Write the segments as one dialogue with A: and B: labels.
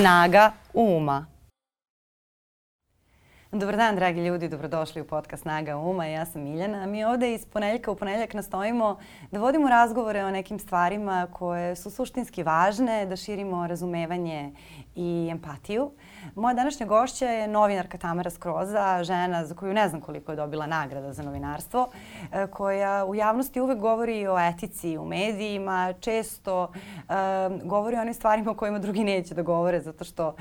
A: Snaga uma. Dobar dan, dragi ljudi, dobrodošli u podcast Snaga uma. Ja sam Miljana. Mi ovde iz ponedeljka u ponedeljak nastojimo da vodimo razgovore o nekim stvarima koje su suštinski važne, da širimo razumevanje i empatiju. Moja današnja gošća je novinarka Tamara Skroza, žena za koju ne znam koliko je dobila nagrada za novinarstvo, e, koja u javnosti uvek govori o etici u medijima, često um, govori o onim stvarima o kojima drugi neće da govore zato što uh,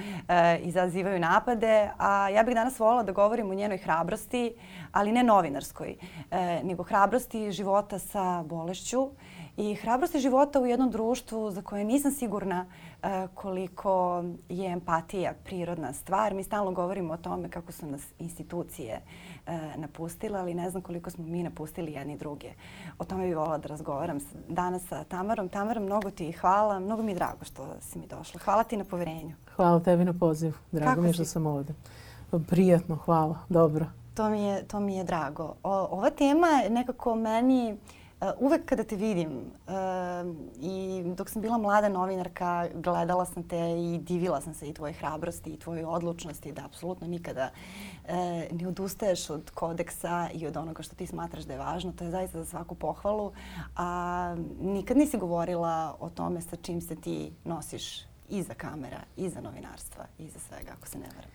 A: izazivaju napade, a ja bih danas volila da govorim o njenoj hrabrosti, ali ne novinarskoj, uh, nego hrabrosti života sa bolešću i hrabrosti života u jednom društvu za koje nisam sigurna E, koliko je empatija prirodna stvar. Mi stalno govorimo o tome kako su nas institucije e, napustile, ali ne znam koliko smo mi napustili jedni druge. O tome bih volila da razgovaram danas sa Tamarom. Tamara, mnogo ti hvala. Mnogo mi je drago što si mi došla. Hvala ti na poverenju.
B: Hvala tebi na pozivu. Drago kako mi je što sam ovde. Prijatno, hvala. Dobro.
A: To mi je, to mi je drago. O, ova tema nekako meni Uh, uvek kada te vidim uh, i dok sam bila mlada novinarka gledala sam te i divila sam se i tvoje hrabrosti i tvoje odlučnosti da apsolutno nikada uh, ne odustaješ od kodeksa i od onoga što ti smatraš da je važno. To je zaista za svaku pohvalu. A nikad nisi govorila o tome sa čim se ti nosiš iza kamera, iza novinarstva, iza svega, ako se ne varam.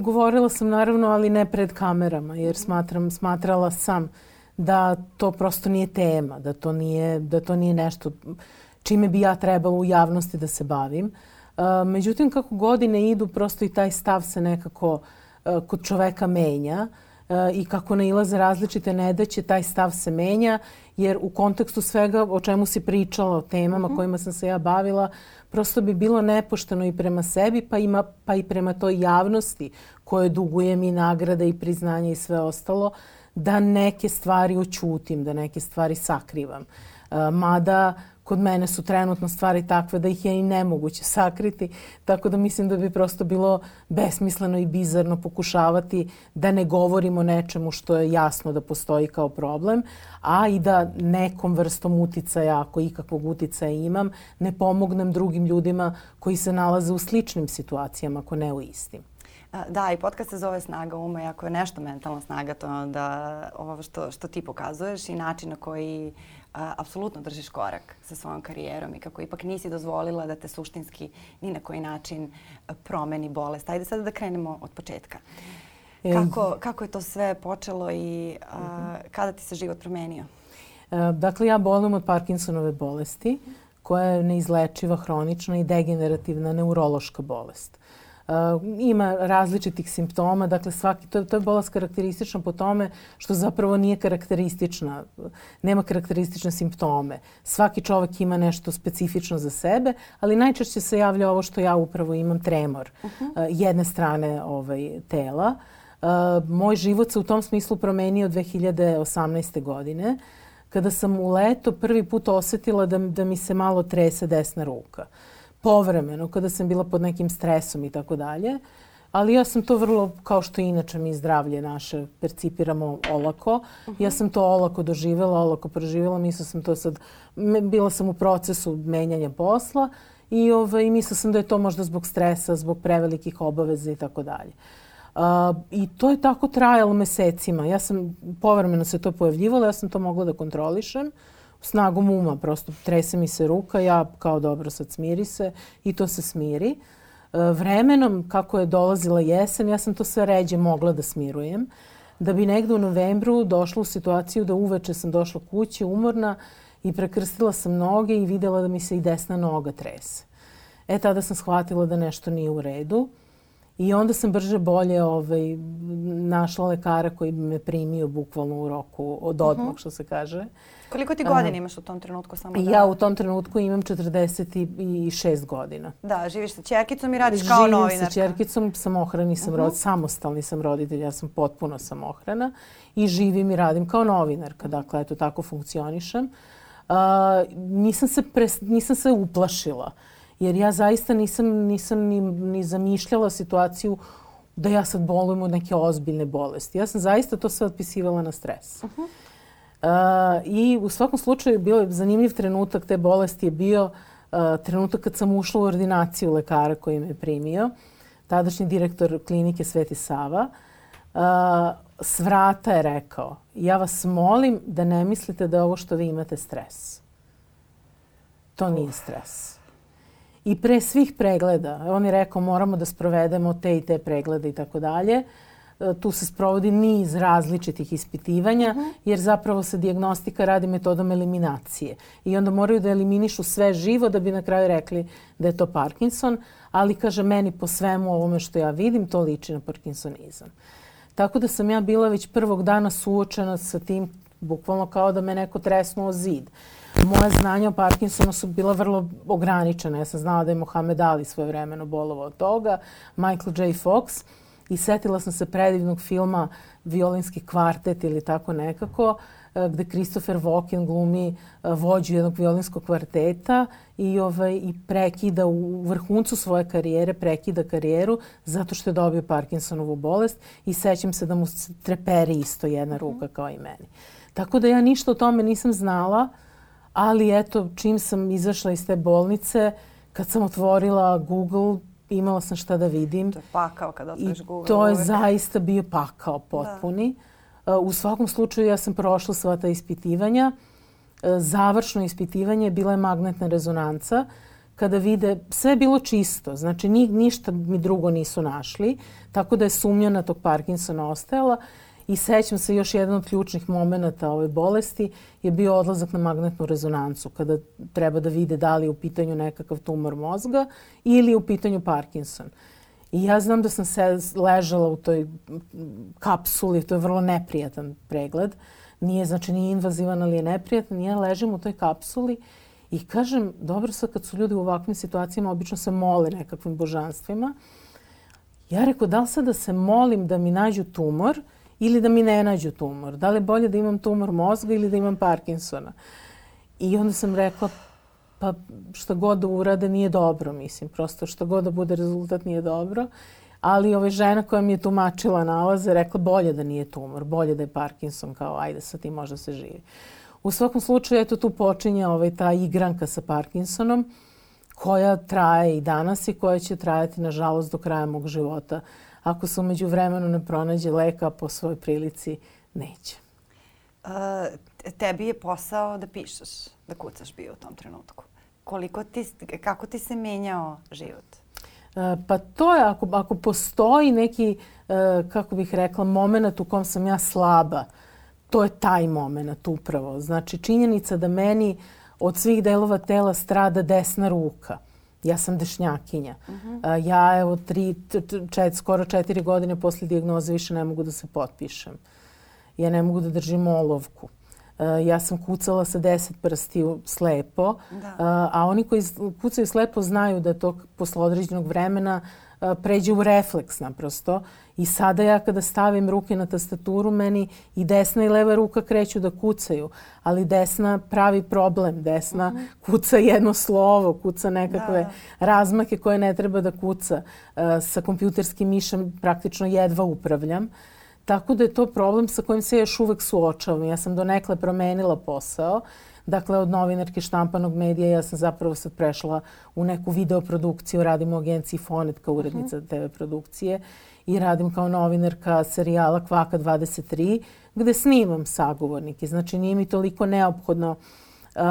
B: Govorila sam naravno, ali ne pred kamerama, jer smatram, smatrala sam da to prosto nije tema, da to nije, da to nije nešto čime bi ja trebala u javnosti da se bavim. Međutim, kako godine idu, prosto i taj stav se nekako kod čoveka menja uh, i kako nailaze različite nedaće, taj stav se menja, jer u kontekstu svega o čemu si pričala, o temama mhm. -huh. kojima sam se ja bavila, prosto bi bilo nepošteno i prema sebi, pa, ima, pa i prema toj javnosti koje dugujem i nagrade i priznanje i sve ostalo, da neke stvari očutim, da neke stvari sakrivam. Uh, mada kod mene su trenutno stvari takve da ih je i nemoguće sakriti, tako da mislim da bi prosto bilo besmisleno i bizarno pokušavati da ne govorimo nečemu što je jasno da postoji kao problem, a i da nekom vrstom uticaja, ako ikakvog uticaja imam, ne pomognem drugim ljudima koji se nalaze u sličnim situacijama, ako ne u istim.
A: Da, i podcast se zove Snaga uma i ako je nešto mentalna snaga, to je onda ovo što, što ti pokazuješ i način na koji a, apsolutno držiš korak sa svojom karijerom i kako ipak nisi dozvolila da te suštinski ni na koji način promeni bolest. Ajde sada da krenemo od početka. Kako, kako je to sve počelo i a, kada ti se život promenio?
B: E, dakle, ja bolujem od Parkinsonove bolesti koja je neizlečiva, hronična i degenerativna neurološka bolest. Uh, ima različitih simptoma, dakle svaki, to, to je bolest karakteristična po tome što zapravo nije karakteristična, nema karakteristične simptome. Svaki čovek ima nešto specifično za sebe, ali najčešće se javlja ovo što ja upravo imam, tremor uh -huh. uh, jedne strane ovaj, tela. Uh, moj život se u tom smislu promenio 2018. godine, kada sam u leto prvi put osetila da, da mi se malo trese desna ruka. Uh, povremeno kada sam bila pod nekim stresom i tako dalje. Ali ja sam to vrlo, kao što inače mi zdravlje naše percipiramo olako. Uh -huh. Ja sam to olako doživjela, olako proživjela. Mislila sam to sad, bila sam u procesu menjanja posla i ovaj, mislila sam da je to možda zbog stresa, zbog prevelikih obaveza i tako dalje. I to je tako trajalo mesecima. Ja sam, povremeno se to pojavljivalo, ja sam to mogla da kontrolišem. Uh, snagom uma, prosto trese mi se ruka, ja kao dobro sad smiri se i to se smiri. E, vremenom, kako je dolazila jesen, ja sam to sve ređe mogla da smirujem. Da bi negde u novembru došla u situaciju da uveče sam došla kuće umorna i prekrstila sam noge i videla da mi se i desna noga trese. E, tada sam shvatila da nešto nije u redu. I onda sam brže bolje ovaj, našla lekara koji bi me primio bukvalno u roku od odmah, uh mhm. -huh. što se kaže.
A: Koliko ti godina imaš u tom trenutku? Samo
B: da... Ja u tom trenutku imam 46 godina.
A: Da, živiš sa čerkicom i radiš Živim kao novinarka.
B: Živim sa čerkicom, samohrani sam, uh -huh. rod, samostalni sam roditelj, ja sam potpuno samohrana i živim i radim kao novinarka. Dakle, eto, tako funkcionišem. Uh, nisam, se pres, nisam se uplašila, jer ja zaista nisam, nisam ni, ni zamišljala situaciju da ja sad bolujem od neke ozbiljne bolesti. Ja sam zaista to sve otpisivala na stres. Uh -huh. Uh, I u svakom slučaju bio je zanimljiv trenutak te bolesti je bio uh, trenutak kad sam ušla u ordinaciju lekara koji me primio, tadašnji direktor klinike Sveti Sava, uh, s vrata je rekao, ja vas molim da ne mislite da ovo što vi imate stres. To nije stres. I pre svih pregleda, on je rekao moramo da sprovedemo te i te preglede i tako dalje, tu se sprovodi niz različitih ispitivanja, uh mhm. -huh. jer zapravo se diagnostika radi metodom eliminacije. I onda moraju da eliminišu sve živo da bi na kraju rekli da je to Parkinson, ali kaže meni po svemu ovome što ja vidim, to liči na Parkinsonizam. Tako da sam ja bila već prvog dana suočena sa tim, bukvalno kao da me neko tresnuo zid. Moje znanja o Parkinsonu su bila vrlo ograničena. Ja sam znala da je Mohamed Ali svoje vremeno bolovao od toga, Michael J. Fox, i setila sam se predivnog filma Violinski kvartet ili tako nekako, e, gde Christopher Walken glumi e, vođu jednog violinskog kvarteta i, ovaj, i prekida u vrhuncu svoje karijere, prekida karijeru zato što je dobio Parkinsonovu bolest i sećam se da mu treperi isto jedna ruka kao i meni. Tako da ja ništa o tome nisam znala, ali eto, čim sam izašla iz te bolnice, kad sam otvorila Google, imala sam šta da vidim.
A: To je pakao kada otvoriš Google.
B: I to je zaista bio pakao potpuni. Da. Uh, u svakom slučaju ja sam prošla sva ta ispitivanja. Uh, završno ispitivanje bila je magnetna rezonanca kada vide sve je bilo čisto, znači ni, ništa mi drugo nisu našli, tako da je sumnja na tog Parkinsona ostajala. I sećam se još jedan od ključnih momenta ove bolesti je bio odlazak na magnetnu rezonancu kada treba da vide da li je u pitanju nekakav tumor mozga ili je u pitanju Parkinson. I ja znam da sam se ležala u toj kapsuli, to je vrlo neprijatan pregled. Nije, znači, nije invazivan, ali je neprijatan. Ja ležim u toj kapsuli i kažem, dobro sad kad su ljudi u ovakvim situacijama, obično se mole nekakvim božanstvima. Ja rekao, da li sad da se molim da mi nađu tumor – ili da mi ne nađu tumor. Da li je bolje da imam tumor mozga ili da imam Parkinsona? I onda sam rekla, pa šta god da urade nije dobro, mislim. Prosto šta god da bude rezultat nije dobro. Ali ove žena koja mi je tumačila nalaze rekla bolje da nije tumor, bolje da je Parkinson, kao ajde sa tim možda se živi. U svakom slučaju, eto tu počinje ovaj, ta igranka sa Parkinsonom koja traje i danas i koja će trajati, nažalost, do kraja mog života ako se umeđu vremenu ne pronađe leka po svojoj prilici, neće.
A: Uh, tebi je posao da pišeš, da kucaš bio u tom trenutku. Koliko ti, kako ti se menjao život?
B: Uh, pa to je, ako, ako postoji neki, uh, kako bih rekla, moment u kom sam ja slaba, to je taj moment upravo. Znači, činjenica da meni od svih delova tela strada desna ruka – Ja sam dešnjakinja. Uh -huh. Ja evo tri, čet, skoro četiri godine posle dijagnoze više ne mogu da se potpišem. Ja ne mogu da držim olovku. Ja sam kucala sa deset prstiju slepo, da. a oni koji kucaju slepo znaju da to posle određenog vremena pređe u refleks naprosto. I sada ja kada stavim ruke na tastaturu, meni i desna i leva ruka kreću da kucaju, ali desna pravi problem. Desna uh mhm. -huh. kuca jedno slovo, kuca nekakve da, da. razmake koje ne treba da kuca. Uh, sa kompjuterskim mišem praktično jedva upravljam. Tako da je to problem sa kojim se još uvek suočavam. Ja sam donekle promenila posao. Dakle, od novinarke štampanog medija ja sam zapravo sad prešla u neku videoprodukciju. Radim u agenciji Fonet kao urednica uh mhm. -huh. TV produkcije i radim kao novinarka serijala Kvaka 23 gde snimam sagovornike. Znači nije mi toliko neophodno uh,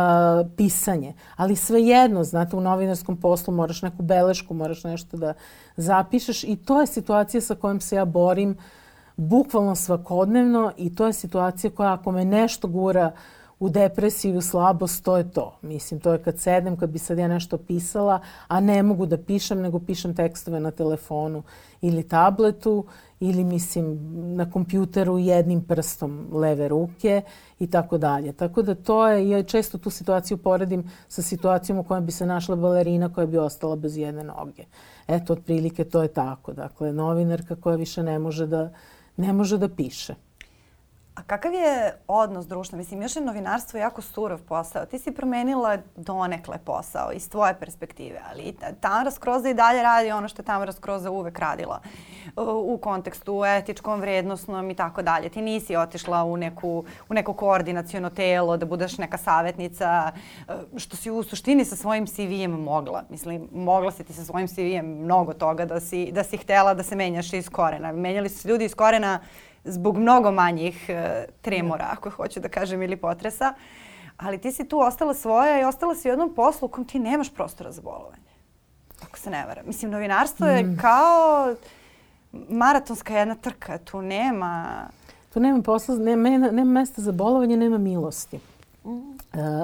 B: pisanje. Ali svejedno, znate, u novinarskom poslu moraš neku belešku, moraš nešto da zapišeš i to je situacija sa kojom se ja borim bukvalno svakodnevno i to je situacija koja ako me nešto gura u depresiju, slabost, to je to. Mislim, to je kad sedem, kad bi sad ja nešto pisala, a ne mogu da pišem, nego pišem tekstove na telefonu ili tabletu ili mislim na kompjuteru jednim prstom leve ruke i tako dalje. Tako da to je, ja često tu situaciju poredim sa situacijom u kojoj bi se našla balerina koja bi ostala bez jedne noge. Eto, otprilike to je tako. Dakle, novinarka koja više ne može da, ne može da piše.
A: A kakav je odnos društva? Mislim, još je novinarstvo jako surov posao. Ti si promenila donekle posao iz tvoje perspektive, ali Tamara Skroza i dalje radi ono što je Tamara Skroza uvek radila u kontekstu etičkom, vrednostnom i tako dalje. Ti nisi otišla u, neku, u neko koordinacijono telo da budeš neka savjetnica, što si u suštini sa svojim CV-em mogla. Mislim, mogla si ti sa svojim CV-em mnogo toga da si, da si htela da se menjaš iz korena. Menjali su se ljudi iz korena zbog mnogo manjih e, tremora, ako hoću da kažem, ili potresa. Ali ti si tu ostala svoja i ostala si u jednom poslu u kom ti nemaš prostora za bolovanje. Ako se ne varam. Mislim, novinarstvo je mm. kao maratonska jedna trka. Tu nema...
B: Tu nema posla, nema, nema mesta za bolovanje, nema milosti. Mm. Uh,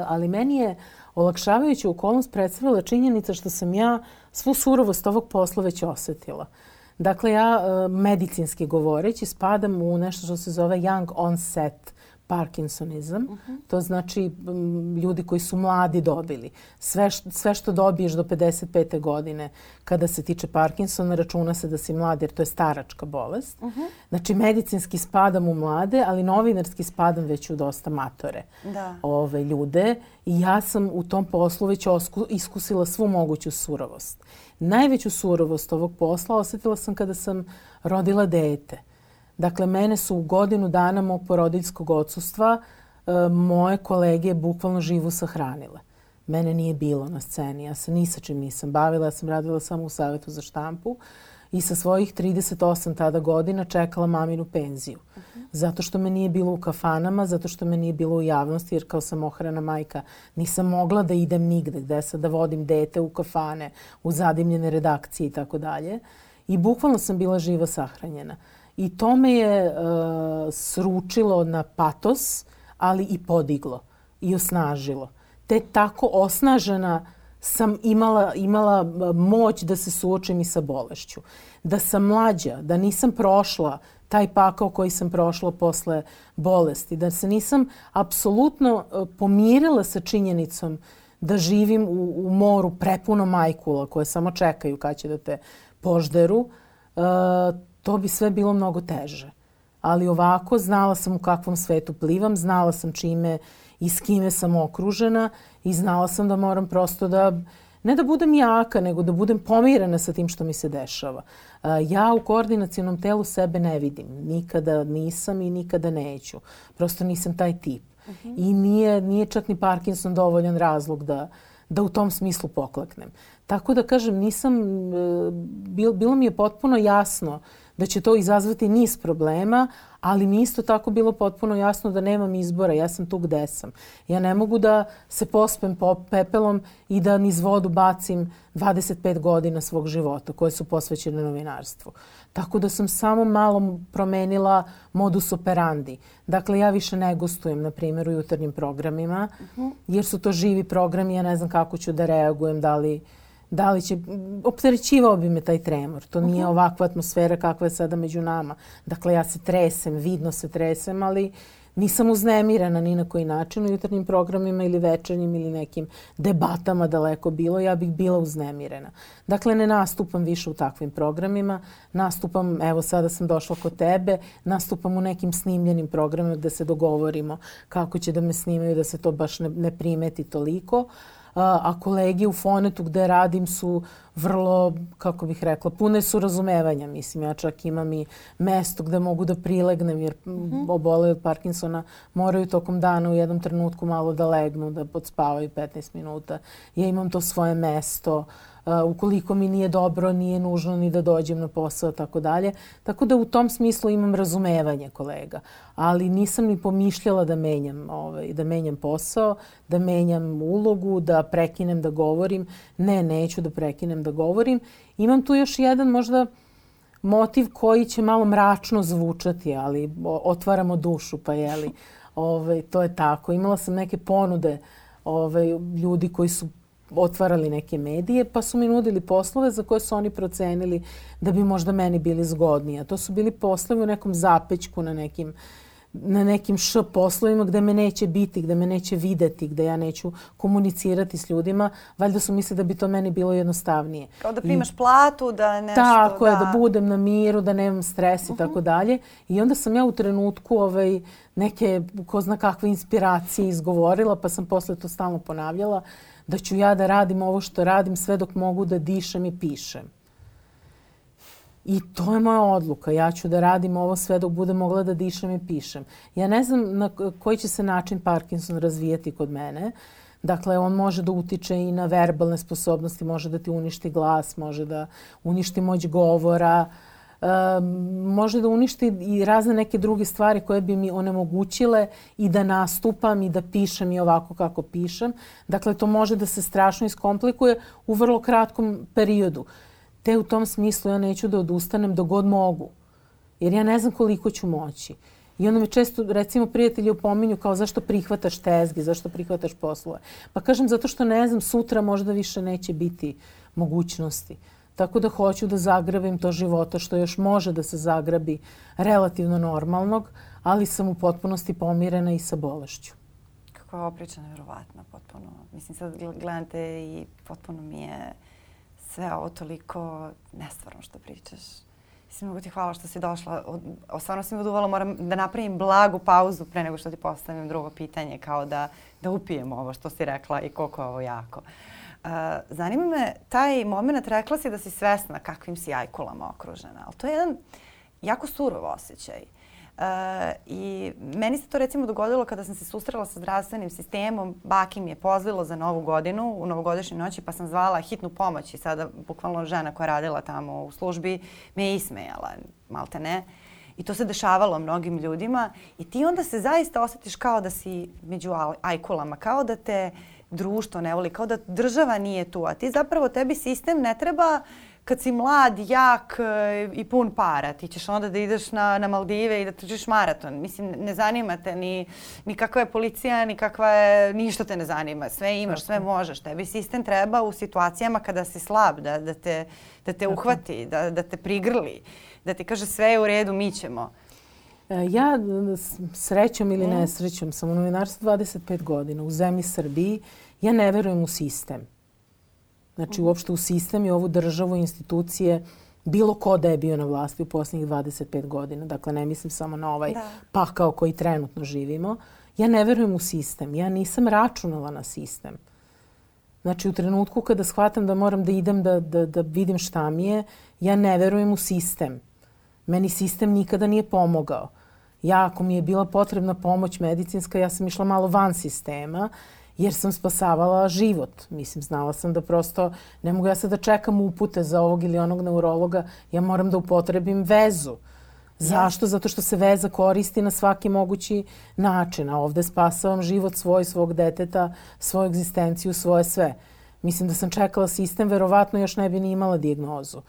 B: ali meni je olakšavajuća okolnost predstavila činjenica što sam ja svu surovost ovog posla već osetila. Uh, Dakle, ja e, medicinski govoreći spadam u nešto što se zove young onset Parkinsonizam. Uh -huh. To znači ljudi koji su mladi dobili. Sve, sve što dobiješ do 55. godine kada se tiče Parkinsona računa se da si mlad jer to je staračka bolest. Uh -huh. Znači medicinski spadam u mlade, ali novinarski spadam već u dosta matore da. ove ljude. I ja sam u tom poslu već osku, iskusila svu moguću surovost. Najveću surovost ovog posla osetila sam kada sam rodila dete. Dakle, mene su u godinu dana mog porodiljskog odsustva e, moje kolege bukvalno živu sahranile. Mene nije bilo na sceni, ja se ni sa čim nisam bavila, ja sam radila samo u Savetu za štampu i sa svojih 38 tada godina čekala maminu penziju. Uh -huh. Zato što me nije bilo u kafanama, zato što me nije bilo u javnosti, jer kao sam ohrana majka nisam mogla da idem nigde, gde sad da vodim dete u kafane, u zadimljene redakcije i tako dalje. I bukvalno sam bila živa sahranjena. I to me je uh, sručilo na patos, ali i podiglo i osnažilo. Te tako osnažena sam imala, imala e, moć da se suočim i sa bolešću. Da sam mlađa, da nisam prošla taj pakao koji sam prošla posle bolesti, da se nisam apsolutno e, pomirila sa činjenicom da živim u, u moru prepuno majkula koje samo čekaju kad će da te požderu, uh, to bi sve bilo mnogo teže. Ali ovako znala sam u kakvom svetu plivam, znala sam čime i s kime sam okružena i znala sam da moram prosto da ne da budem jaka, nego da budem pomirena sa tim što mi se dešava. Ja u koordinacijonom telu sebe ne vidim. Nikada nisam i nikada neću. Prosto nisam taj tip. Uh -huh. I nije, nije čak ni Parkinson dovoljan razlog da, da u tom smislu pokleknem. Tako da kažem, nisam, e, bil, bilo mi je potpuno jasno da će to izazvati niz problema, ali mi isto tako bilo potpuno jasno da nemam izbora, ja sam tu gde sam. Ja ne mogu da se pospem pepelom i da niz vodu bacim 25 godina svog života koje su posvećene novinarstvu. Tako da sam samo malo promenila modus operandi. Dakle, ja više ne gostujem, na primjer, u jutarnjim programima, mhm. jer su to živi programi, ja ne znam kako ću da reagujem, da li da li će, opterećivao bi me taj tremor. To nije uh -huh. ovakva atmosfera kakva je sada među nama. Dakle, ja se tresem, vidno se tresem, ali nisam uznemirena ni na koji način u jutarnjim programima ili večernjim ili nekim debatama daleko bilo, ja bih bila uznemirena. Dakle, ne nastupam više u takvim programima, nastupam, evo sada sam došla kod tebe, nastupam u nekim snimljenim programima gde se dogovorimo kako će da me snimaju da se to baš ne, ne primeti toliko. Uh, a kolege u Fonetu gde radim su vrlo, kako bih rekla, pune su razumevanja. Mislim, ja čak imam i mesto gde mogu da prilegnem jer mm -hmm. obole od Parkinsona moraju tokom dana u jednom trenutku malo da legnu, da podspavaju 15 minuta. Ja imam to svoje mesto. Uh, Uh, ukoliko mi nije dobro, nije nužno ni da dođem na posao, tako dalje. Tako da u tom smislu imam razumevanje kolega. Ali nisam ni pomišljala da menjam, ovaj, da menjam posao, da menjam ulogu, da prekinem da govorim. Ne, neću da prekinem da govorim. Imam tu još jedan možda motiv koji će malo mračno zvučati, ali otvaramo dušu, pa jeli, ovaj, to je tako. Imala sam neke ponude ovaj, ljudi koji su otvarali neke medije, pa su mi nudili poslove za koje su oni procenili da bi možda meni bili zgodniji. A to su bili poslovi u nekom zapećku na nekim na nekim š poslovima gde me neće biti, gde me neće videti, gde ja neću komunicirati s ljudima, valjda su misle da bi to meni bilo jednostavnije.
A: Kao da primaš I, platu, da nešto...
B: Tako da... je, da budem na miru, da nemam stres i uh -huh. tako dalje. I onda sam ja u trenutku ovaj, neke, ko zna kakve inspiracije izgovorila, pa sam posle to stalno ponavljala, da ću ja da radim ovo što radim sve dok mogu da dišem i pišem. I to je moja odluka. Ja ću da radim ovo sve dok budem mogla da dišem i pišem. Ja ne znam na koji će se način Parkinson razvijati kod mene. Dakle, on može da utiče i na verbalne sposobnosti, može da ti uništi glas, može da uništi moć govora, um, može da uništi i razne neke druge stvari koje bi mi onemogućile i da nastupam i da pišem i ovako kako pišem. Dakle, to može da se strašno iskomplikuje u vrlo kratkom periodu te u tom smislu ja neću da odustanem dok god mogu. Jer ja ne znam koliko ću moći. I onda me često, recimo, prijatelji upominju kao zašto prihvataš tezge, zašto prihvataš poslove. Pa kažem zato što ne znam, sutra možda više neće biti mogućnosti. Tako da hoću da zagrabim to života što još može da se zagrabi relativno normalnog, ali sam u potpunosti pomirena i sa bolešću.
A: Kako je opriča nevjerovatna potpuno. Mislim, sad gledate i potpuno mi je sve ovo toliko nestvarno što pričaš. Mislim, mogu ti hvala što si došla. O, stvarno si mi uduvala, moram da napravim blagu pauzu pre nego što ti postavim drugo pitanje, kao da, da upijem ovo što si rekla i koliko je ovo jako. Uh, zanima me, taj moment rekla si da si svesna kakvim si ajkulama okružena, ali to je jedan jako surov osjećaj. Uh, Uh, I meni se to recimo dogodilo kada sam se susrela sa zdravstvenim sistemom. Baki mi je pozvilo za novu godinu, u novogodišnjoj noći, pa sam zvala hitnu pomoć i sada bukvalno žena koja radila tamo u službi me je ismejala, malte ne. I to se dešavalo mnogim ljudima i ti onda se zaista osjetiš kao da si među ajkulama, kao da te društvo ne voli, kao da država nije tu, a ti zapravo tebi sistem ne treba kad si mlad, jak e, i pun para, ti ćeš onda da ideš na, na Maldive i da trčiš maraton. Mislim, ne zanima te ni, ni kakva je policija, ni kakva je, ništa te ne zanima. Sve imaš, sve možeš. Tebi sistem treba u situacijama kada si slab, da, da te, da te uhvati, da, da te prigrli, da ti kaže sve je u redu, mi ćemo.
B: E, ja srećom ili nesrećom sam u novinarstvu 25 godina u zemlji Srbiji. Ja ne verujem u sistem. Znači uopšte u sistem i ovu državu, institucije, bilo ko da je bio na vlasti u posljednjih 25 godina. Dakle, ne mislim samo na ovaj da. pakao koji trenutno živimo. Ja ne verujem u sistem. Ja nisam računala na sistem. Znači, u trenutku kada shvatam da moram da idem da, da, da vidim šta mi je, ja ne verujem u sistem. Meni sistem nikada nije pomogao. Ja, ako mi je bila potrebna pomoć medicinska, ja sam išla malo van sistema jer sam spasavala život. Mislim, znala sam da prosto ne mogu ja sad da čekam upute za ovog ili onog neurologa, ja moram da upotrebim vezu. Zašto? Zato što se veza koristi na svaki mogući način, a ovde spasavam život svoj, svog deteta, svoju egzistenciju, svoje sve. Mislim da sam čekala sistem, verovatno još ne bi ni imala dijagnozu.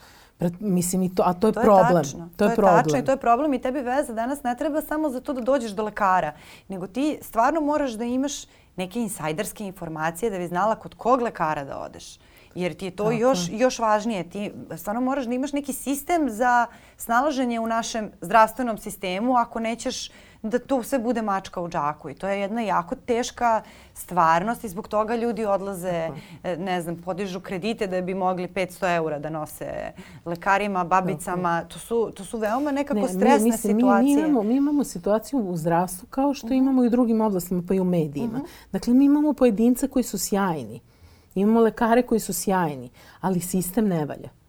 B: Mislim, i to, a to je to problem. Je tačno.
A: To, to je, je problem. tačno i to je problem i tebi veza danas ne treba samo za to da dođeš do lekara, nego ti stvarno moraš da imaš neke insajderske informacije da bi znala kod kog lekara da odeš. Jer ti je to Tako. još, još važnije. Ti stvarno moraš da imaš neki sistem za snalaženje u našem zdravstvenom sistemu ako nećeš da to sve bude mačka u džaku. I to je jedna jako teška stvarnost i zbog toga ljudi odlaze, Tako. ne znam, podižu kredite da bi mogli 500 eura da nose lekarima, babicama. To su, to su veoma nekako ne, stresne mi, mislim, situacije.
B: Mi, mi, imamo, mi imamo situaciju u zdravstvu kao što uh mhm. -huh. imamo i u drugim oblastima, pa i u medijima. Uh mhm. -huh. Dakle, mi imamo pojedince koji su sjajni. Imamo lekare koji su sjajni, ali sistem ne valja.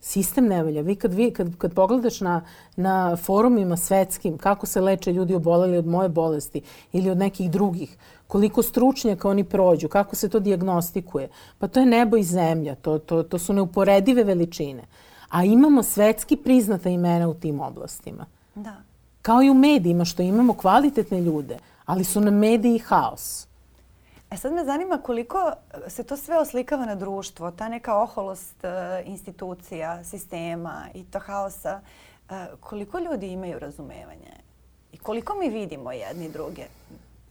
B: Sistem ne valja. Vi kad, vi, kad, kad pogledaš na, na forumima svetskim kako se leče ljudi oboleli od moje bolesti ili od nekih drugih, koliko stručnjaka oni prođu, kako se to diagnostikuje, pa to je nebo i zemlja. To, to, to su neuporedive veličine. A imamo svetski priznata imena u tim oblastima.
A: Da.
B: Kao i u medijima što imamo kvalitetne ljude, ali su nam mediji haos.
A: E sad me zanima koliko se to sve oslikava na društvo, ta neka oholost uh, institucija, sistema i to haosa. Uh, koliko ljudi imaju razumevanje i koliko mi vidimo jedni druge?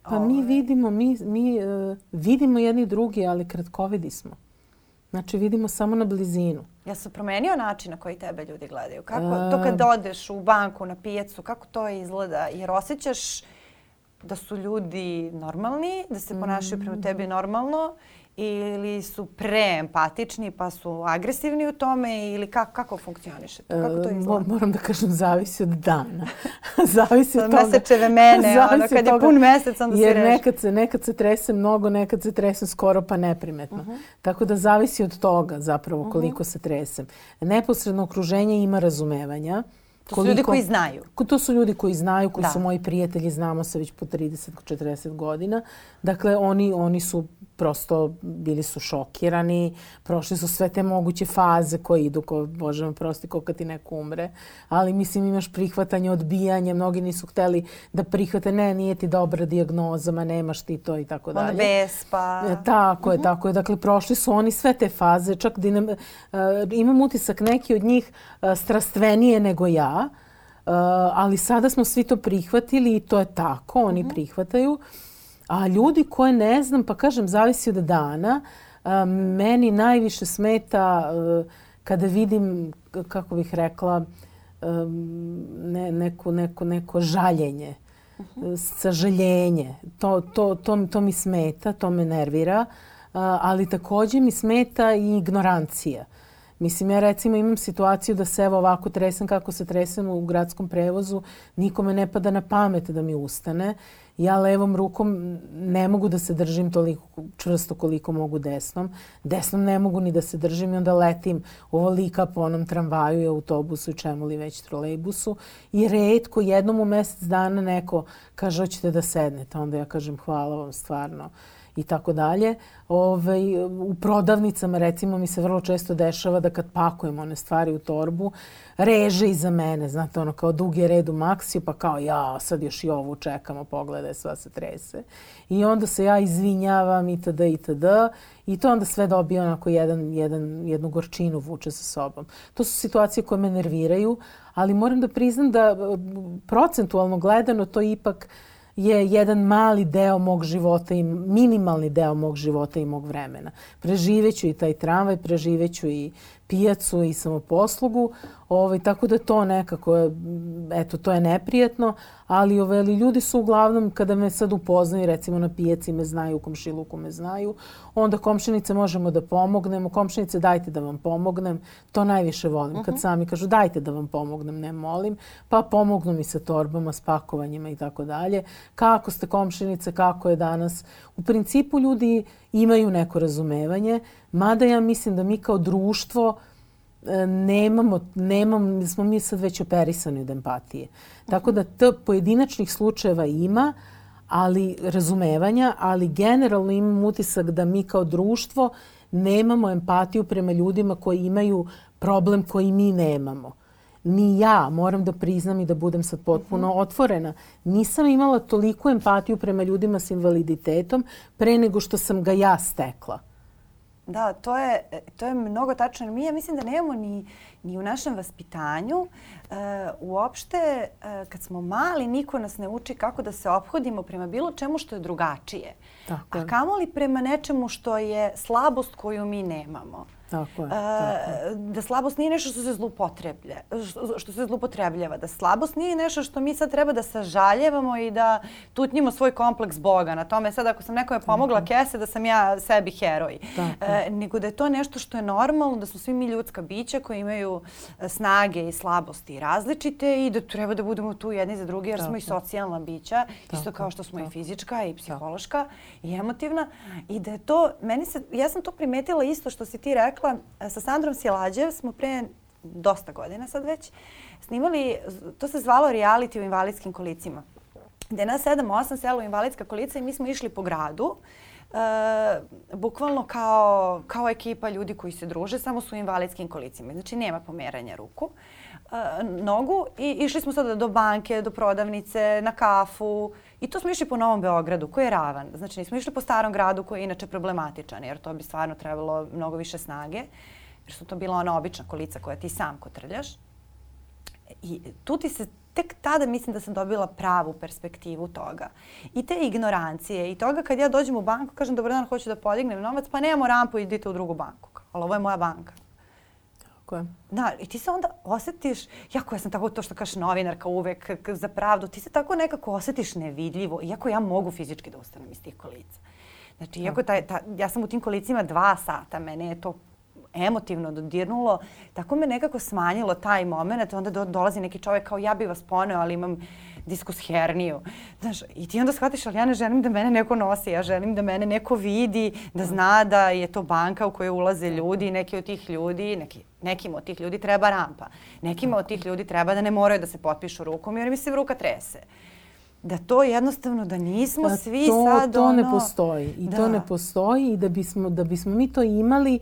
B: Pa mi vidimo, mi, mi uh, vidimo jedni drugi, ali kratkovidi smo. Znači vidimo samo na blizinu.
A: Ja se promenio način na koji tebe ljudi gledaju? Kako to kad odeš u banku, na pijecu, kako to izgleda? Jer osjećaš da su ljudi normalni, da se ponašaju prema tebi normalno ili su preempatični pa su agresivni u tome ili kako, kako funkcioniše to? Kako to izgleda?
B: Moram da kažem, zavisi od dana. zavisi od
A: toga. Mesečeve mene, ono, kad je pun mesec, onda
B: Jer
A: si reši.
B: nekad se, nekad se trese mnogo, nekad se tresem skoro pa neprimetno. Uh -huh. Tako da zavisi od toga zapravo koliko uh -huh. se tresem. Neposredno okruženje ima razumevanja.
A: To su ljudi koji znaju.
B: To su ljudi koji znaju, koji da. su moji prijatelji, znamo se već po 30-40 godina. Dakle, oni, oni su prosto bili su šokirani, prošli su sve te moguće faze koje idu, ko, bože me prosti, ko kad ti neko umre. Ali mislim imaš prihvatanje, odbijanje, mnogi nisu hteli da prihvate, ne, nije ti dobra dijagnoza, ma nemaš ti to i tako dalje.
A: Onda vespa.
B: E, tako je, uh -huh. tako je. Dakle, prošli su oni sve te faze, čak dinam, uh, imam utisak neki od njih uh, strastvenije nego ja, uh, ali sada smo svi to prihvatili i to je tako, oni uh -huh. prihvataju. A ljudi koje ne znam, pa kažem, zavisi od dana. A, meni najviše smeta a, kada vidim, kako bih rekla, a, ne, neko, neko, neko žaljenje, uh -huh. sažaljenje. To, to, to, to mi smeta, to me nervira. A, ali takođe mi smeta i ignorancija. Mislim, ja recimo imam situaciju da se evo ovako tresem kako se tresem u gradskom prevozu, nikome ne pada na pamet da mi ustane ja levom rukom ne mogu da se držim toliko čvrsto koliko mogu desnom. Desnom ne mogu ni da se držim i onda letim ovolika po onom tramvaju i autobusu i čemu li već trolejbusu. I redko jednom u mesec dana neko kaže hoćete da sednete. Onda ja kažem hvala vam stvarno i tako dalje. Ove, u prodavnicama recimo mi se vrlo često dešava da kad pakujem one stvari u torbu, reže iza mene, znate ono kao dugi red u maksiju, pa kao ja sad još i ovu čekamo, pogledaj, sva se trese. I onda se ja izvinjavam itd. itd. I to onda sve dobije onako jedan, jedan, jednu gorčinu vuče sa sobom. To su situacije koje me nerviraju, ali moram da priznam da procentualno gledano to ipak je jedan mali deo mog života i minimalni deo mog života i mog vremena. Preživeću i taj tramvaj, preživeću i pijacu i samoposlugu, ovaj, tako da to nekako je, eto, to je neprijetno, ali ove, ali ljudi su uglavnom, kada me sad upoznaju, recimo na pijaci me znaju, u komšiluku me znaju, onda komšinice možemo da pomognemo, komšinice dajte da vam pomognem, to najviše volim, uh -huh. kad mhm. sami kažu dajte da vam pomognem, ne molim, pa pomognu mi sa torbama, s pakovanjima i tako dalje. Kako ste komšinice, kako je danas? U principu ljudi imaju neko razumevanje, mada ja mislim da mi kao društvo e, nemamo, nemamo, smo mi sad već operisani od empatije. Tako da to pojedinačnih slučajeva ima, ali razumevanja, ali generalno imam utisak da mi kao društvo nemamo empatiju prema ljudima koji imaju problem koji mi nemamo ni ja, moram da priznam i da budem sad potpuno -hmm. otvorena, nisam imala toliku empatiju prema ljudima s invaliditetom pre nego što sam ga ja stekla.
A: Da, to je, to je mnogo tačno. Mi ja mislim da nemamo ni, ni u našem vaspitanju. Uh, uopšte, uh, kad smo mali, niko nas ne uči kako da se obhodimo prema bilo čemu što je drugačije. Tako. A kamoli prema nečemu što je slabost koju mi nemamo.
B: Tako je, tako
A: je. Da slabost nije nešto što se zlupotreblja, što se zlupotrebljava. Da slabost nije nešto što mi sad treba da sažaljevamo i da tutnjimo svoj kompleks Boga na tome. Sad ako sam nekome pomogla tako. kese, da sam ja sebi heroj. E, nego da je to nešto što je normalno, da smo svi mi ljudska bića koji imaju e, snage i slabosti različite i da treba da budemo tu jedni za drugi jer tako. smo i socijalna bića, tako. isto kao što smo tako. i fizička i psihološka i emotivna. I da je to, meni se, ja sam to primetila isto što si ti rekla, rekla, sa Sandrom Silađev smo pre dosta godina sad već snimali, to se zvalo reality u invalidskim kolicima. Gde nas 7-8 selo u invalidska kolica i mi smo išli po gradu. E, bukvalno kao, kao ekipa ljudi koji se druže, samo su u invalidskim kolicima. Znači nema pomeranja ruku, e, nogu i išli smo sada do banke, do prodavnice, na kafu, I to smo išli po Novom Beogradu koji je ravan. Znači nismo išli po starom gradu koji je inače problematičan jer to bi stvarno trebalo mnogo više snage. Jer su to bila ona obična kolica koja ti sam kotrljaš. I tu ti se tek tada mislim da sam dobila pravu perspektivu toga. I te ignorancije i toga kad ja dođem u banku, kažem dobar dan, hoću da podignem novac, pa nemamo rampu, idite u drugu banku. ali ovo je moja banka.
B: Tako je.
A: Da, i ti se onda osetiš, jako ja sam tako to što kažeš novinarka uvek za pravdu, ti se tako nekako osetiš nevidljivo, iako ja mogu fizički da ustanem iz tih kolica. Znači, iako taj, ta, ja sam u tim kolicima dva sata, mene je to emotivno dodirnulo, tako me nekako smanjilo taj moment, onda do, dolazi neki čovjek kao ja bi vas poneo, ali imam diskus herniju. Znaš, i ti onda shvatiš, ali ja ne želim da mene neko nosi, ja želim da mene neko vidi, da zna da je to banka u kojoj ulaze ljudi neki od tih ljudi, neki, nekim od tih ljudi treba rampa. Nekima od tih ljudi treba da ne moraju da se potpišu rukom jer mi se ruka trese da to jednostavno da nismo da svi
B: to,
A: sad
B: to
A: ono...
B: ne postoji i
A: da.
B: to ne postoji i da bismo da bismo mi to imali E,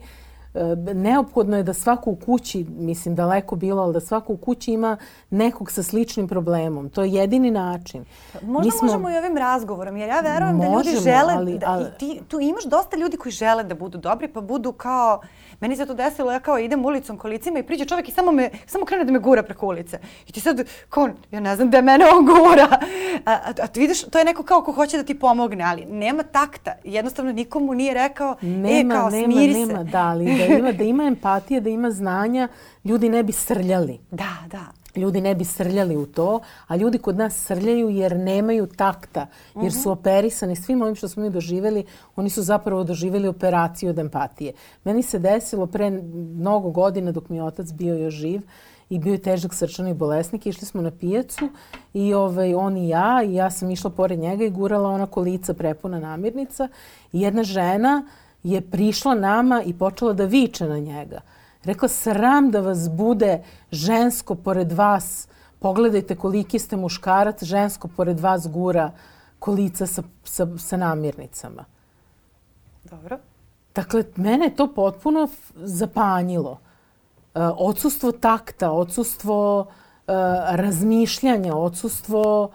B: neophodno je da svako u kući, mislim daleko bilo, ali da svako u kući ima nekog sa sličnim problemom. To je jedini način.
A: Možda smo... možemo i ovim razgovorom, jer ja verujem možemo, da ljudi žele, ali, da, ali... ti, tu imaš dosta ljudi koji žele da budu dobri, pa budu kao, meni se to desilo, ja kao idem ulicom kolicima i priđe čovjek i samo, me, samo krene da me gura preko ulice. I ti sad, kao, ja ne znam da mene on gura. A, a, a ti vidiš, to je neko kao ko hoće da ti pomogne, ali nema takta. Jednostavno nikomu nije rekao, e,
B: nema,
A: e, kao,
B: nema,
A: smiri
B: nema,
A: se.
B: Nema, da, ali da ima, da ima empatije, da ima znanja, ljudi ne bi srljali.
A: Da, da.
B: Ljudi ne bi srljali u to, a ljudi kod nas srljaju jer nemaju takta, jer su mhm. operisani svim ovim što smo mi doživjeli, oni su zapravo doživjeli operaciju od empatije. Meni se desilo pre mnogo godina dok mi je otac bio još živ, i bio je težak srčani bolesnik. Išli smo na pijacu i ovaj, on i ja i ja sam išla pored njega i gurala ona kolica prepuna namirnica i jedna žena je prišla nama i počela da viče na njega. Rekla, sram da vas bude žensko pored vas. Pogledajte koliki ste muškarac, žensko pored vas gura kolica sa, sa, sa namirnicama.
A: Dobro.
B: Dakle, mene je to potpuno zapanjilo. E, odsustvo takta, odsustvo e, razmišljanja, odsustvo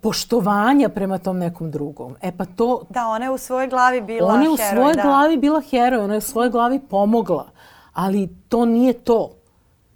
B: poštovanja prema tom nekom drugom. E pa to...
A: Da, ona je u svojoj glavi bila
B: heroj. Ona
A: je
B: u
A: heroj,
B: svojoj
A: da.
B: glavi bila heroj, ona je u svojoj glavi pomogla. Ali to nije to.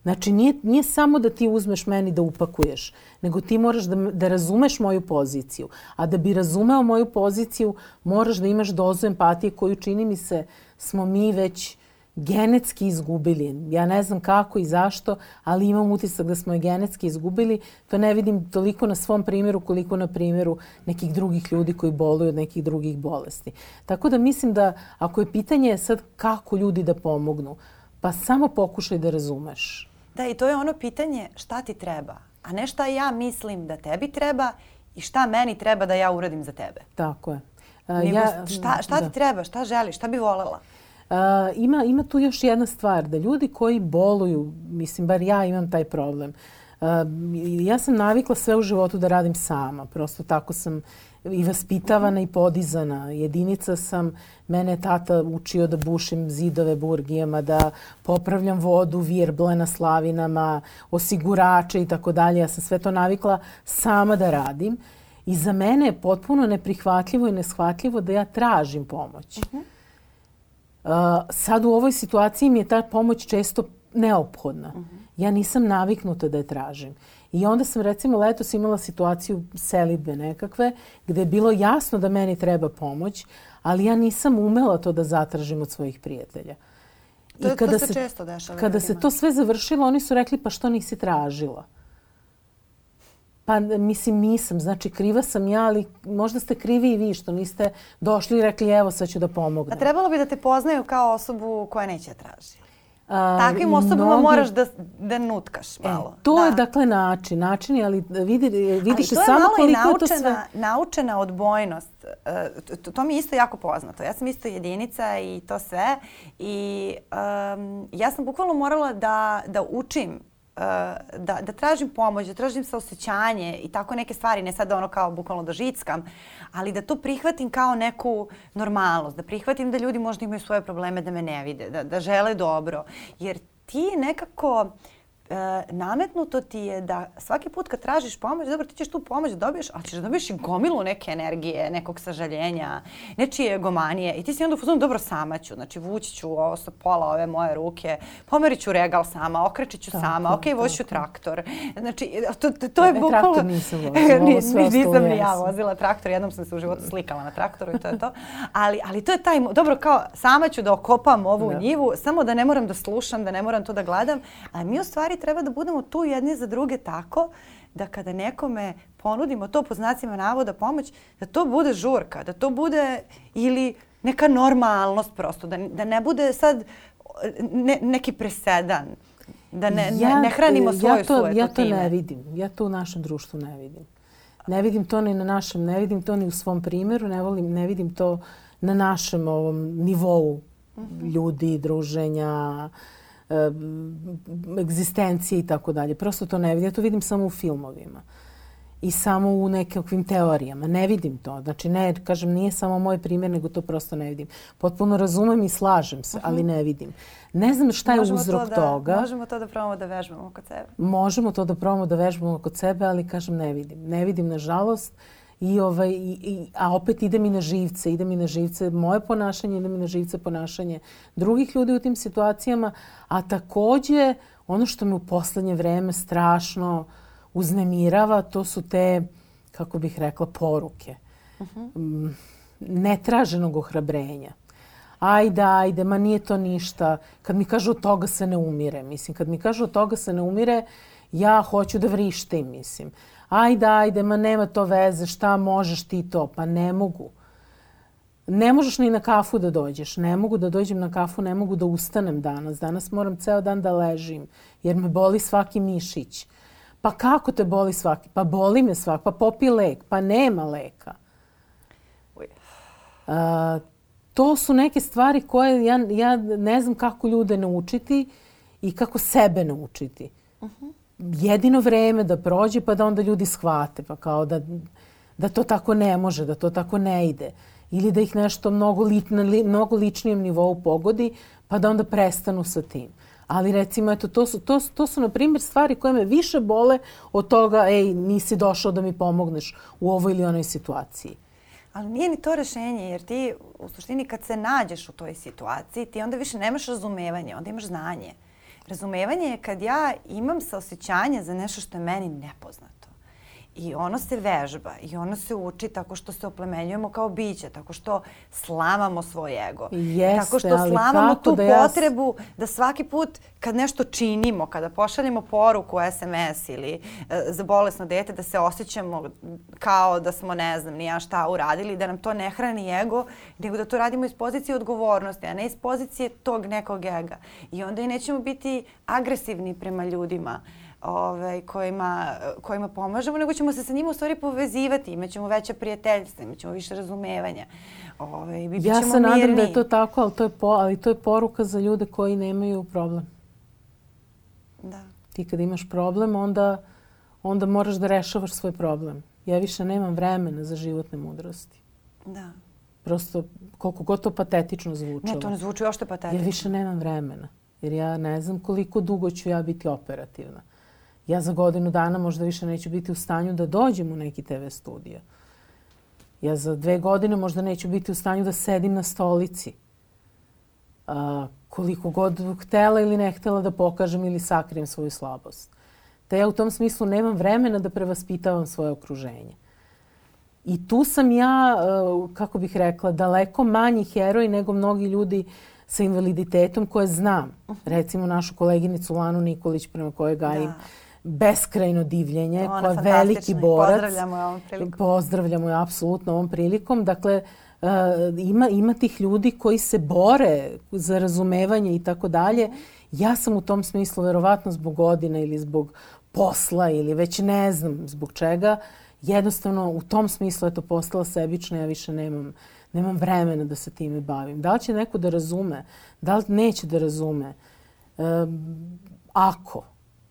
B: Znači, nije, nije samo da ti uzmeš meni da upakuješ, nego ti moraš da, da razumeš moju poziciju. A da bi razumeo moju poziciju, moraš da imaš dozu empatije koju čini mi se smo mi već genetski izgubili. Ja ne znam kako i zašto, ali imam utisak da smo je genetski izgubili. To ne vidim toliko na svom primjeru koliko na primjeru nekih drugih ljudi koji boluju od nekih drugih bolesti. Tako da mislim da ako je pitanje sad kako ljudi da pomognu, pa samo pokušaj da razumeš.
A: Da, i to je ono pitanje šta ti treba, a ne šta ja mislim da tebi treba i šta meni treba da ja uradim za tebe.
B: Tako je.
A: Uh, ja, šta, šta da. ti treba, šta želiš, šta bi volela?
B: Uh, ima, ima tu još jedna stvar, da ljudi koji boluju, mislim, bar ja imam taj problem, uh, ja sam navikla sve u životu da radim sama. Prosto tako sam i vaspitavana i podizana. Jedinica sam, mene je tata učio da bušim zidove burgijama, da popravljam vodu, virble na slavinama, osigurače i tako dalje. Ja sam sve to navikla sama da radim. I za mene je potpuno neprihvatljivo i neshvatljivo da ja tražim pomoć. Uh -huh. Sad u ovoj situaciji mi je ta pomoć često neophodna. Uh mhm. -huh. Ja nisam naviknuta da je tražim. I onda sam recimo letos imala situaciju selitbe nekakve gde je bilo jasno da meni treba pomoć, ali ja nisam umela to da zatražim od svojih prijatelja.
A: To, I kada to se, se često dešava.
B: Kada se to sve završilo, oni su rekli pa što nisi tražila? Pa mislim nisam, znači kriva sam ja, ali možda ste krivi i vi što niste došli i rekli evo sad ću da pomognem.
A: A trebalo bi da te poznaju kao osobu koja neće da traži. A, Takvim osobama mnogi... moraš da, da nutkaš e, malo.
B: E, to
A: da.
B: je dakle način, način ali vidi, vidiš ali samo koliko
A: naučena,
B: je to sve...
A: naučena odbojnost. Uh, to, to mi je isto jako poznato. Ja sam isto jedinica i to sve. I um, ja sam bukvalno morala da, da učim da, da tražim pomoć, da tražim saosećanje i tako neke stvari, ne sad ono kao bukvalno da žickam, ali da to prihvatim kao neku normalnost, da prihvatim da ljudi možda imaju svoje probleme, da me ne vide, da, da žele dobro. Jer ti nekako e, nametnuto ti je da svaki put kad tražiš pomoć, dobro ti ćeš tu pomoć da dobiješ, ali ćeš da dobiješ i gomilu neke energije, nekog sažaljenja, nečije egomanije i ti si onda u fazonu dobro sama ću, znači vući ću ovo sa pola ove moje ruke, pomerit ću regal sama, okrećit ću sama, ok, vozi ću traktor. Znači, to, to, to je
B: e,
A: bukvalno...
B: Traktor nisam vozila,
A: nisam ni ja vozila traktor, jednom sam se u životu slikala na traktoru i to je to. Ali, ali to je taj, dobro, kao sama ću da okopam ovu da. njivu, samo da ne moram da slušam, da ne moram to da gledam, a mi u stvari treba da budemo tu jedni za druge tako da kada nekome ponudimo to po znacima navoda pomoć, da to bude žurka, da to bude ili neka normalnost prosto, da, da ne bude sad ne, neki presedan, da ne, ja, ne, ne hranimo svoju
B: ja to, Ja to ne vidim, ja to u našem društvu ne vidim. Ne vidim to ni na našem, ne vidim to ni u svom primjeru, ne, volim, ne vidim to na našem ovom nivou uh mhm. -huh. ljudi, druženja, egzistencije i tako dalje. Prosto to ne vidim. Ja to vidim samo u filmovima i samo u nekakvim teorijama. Ne vidim to. Znači, ne, kažem, nije samo moj primjer, nego to prosto ne vidim. Potpuno razumem i slažem se, uh -huh. ali ne vidim. Ne znam šta je možemo uzrok to
A: da,
B: toga.
A: Možemo to da probamo da vežbamo kod sebe.
B: Možemo to da probamo da vežbamo kod sebe, ali kažem, ne vidim. Ne vidim, nažalost. I ovaj, i, a opet ide mi na živce, ide mi na živce moje ponašanje, ide mi na živce ponašanje drugih ljudi u tim situacijama. A takođe, ono što me u poslednje vreme strašno uznemirava, to su te, kako bih rekla, poruke. Uh mhm. -huh. Netraženog ohrabrenja. Ajde, ajde, ma nije to ništa. Kad mi kažu od toga se ne umire, mislim. Kad mi kažu od toga se ne umire, ja hoću da vrištim, mislim ajde, ajde, ma nema to veze, šta možeš ti to? Pa ne mogu. Ne možeš ni na kafu da dođeš. Ne mogu da dođem na kafu, ne mogu da ustanem danas. Danas moram ceo dan da ležim jer me boli svaki mišić. Pa kako te boli svaki? Pa boli me svaki. Pa popi lek. Pa nema leka. Uh, to su neke stvari koje ja, ja ne znam kako ljude naučiti i kako sebe naučiti. Uh -huh jedino vreme da prođe pa da onda ljudi shvate pa kao da, da to tako ne može, da to tako ne ide. Ili da ih nešto mnogo, li, na li, mnogo ličnijem nivou pogodi pa da onda prestanu sa tim. Ali recimo, eto, to su, to, to su na primjer stvari koje me više bole od toga, ej, nisi došao da mi pomogneš u ovoj ili onoj situaciji.
A: Ali nije ni to rešenje, jer ti u suštini kad se nađeš u toj situaciji, ti onda više nemaš razumevanje, onda imaš znanje. Razumevanje je kad ja imam saosećanje za nešto što je meni nepoznato. I ono se vežba i ono se uči tako što se oplemenjujemo kao biće, tako što slamamo svoj ego.
B: Jeste,
A: tako što slamamo tu da ja... potrebu da svaki put kad nešto činimo, kada pošaljemo poruku SMS ili e, za bolesno dete, da se osjećamo kao da smo ne znam ni ja šta uradili, da nam to ne hrani ego, nego da to radimo iz pozicije odgovornosti, a ne iz pozicije tog nekog ega. I onda i nećemo biti agresivni prema ljudima ovaj, kojima, kojima pomažemo, nego ćemo se sa njima u stvari povezivati, imaćemo veća prijateljstva, imaćemo više razumevanja. Ovaj,
B: ja se nadam da je to tako, ali to je, po, ali to je poruka za ljude koji nemaju problem.
A: Da.
B: Ti kad imaš problem, onda, onda moraš da rešavaš svoj problem. Ja više nemam vremena za životne mudrosti.
A: Da.
B: Prosto, koliko god to patetično zvuči.
A: Ne, to ne zvuči ošte patetično.
B: Ja više nemam vremena. Jer ja ne znam koliko dugo ću ja biti operativna ja za godinu dana možda više neću biti u stanju da dođem u neki TV studio. Ja za dve godine možda neću biti u stanju da sedim na stolici. A, koliko god htela ili ne htela da pokažem ili sakrijem svoju slabost. Te ja u tom smislu nemam vremena da prevaspitavam svoje okruženje. I tu sam ja, kako bih rekla, daleko manji heroj nego mnogi ljudi sa invaliditetom koje znam. Recimo našu koleginicu Lanu Nikolić prema kojoj gajim da beskrajno divljenje, koja je veliki borac.
A: Pozdravljamo je ovom prilikom.
B: Pozdravljamo je apsolutno ovom prilikom. Dakle, uh, ima, ima tih ljudi koji se bore za razumevanje i tako dalje. Ja sam u tom smislu, verovatno zbog godina ili zbog posla ili već ne znam zbog čega, jednostavno u tom smislu je to postala sebična, ja više nemam, nemam vremena da se time bavim. Da li će neko da razume? Da li neće da razume? Um, ako,